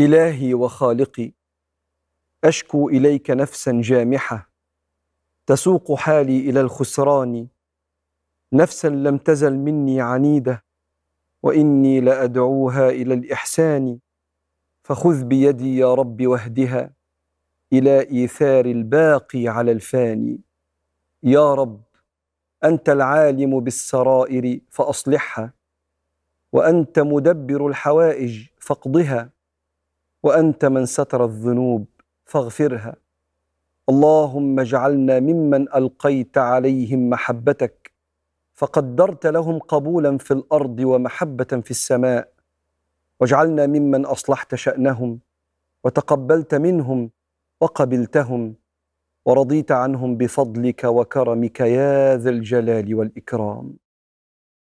إلهي وخالقي أشكو إليك نفسا جامحة تسوق حالي إلى الخسران نفسا لم تزل مني عنيدة وإني لأدعوها إلى الإحسان فخذ بيدي يا رب واهدها إلى إيثار الباقي على الفاني. يا رب أنت العالم بالسرائر فأصلحها وأنت مدبر الحوائج فاقضها. وأنت من ستر الذنوب فاغفرها. اللهم اجعلنا ممن ألقيت عليهم محبتك فقدرت لهم قبولا في الأرض ومحبة في السماء. واجعلنا ممن أصلحت شأنهم وتقبلت منهم وقبلتهم ورضيت عنهم بفضلك وكرمك يا ذا الجلال والإكرام.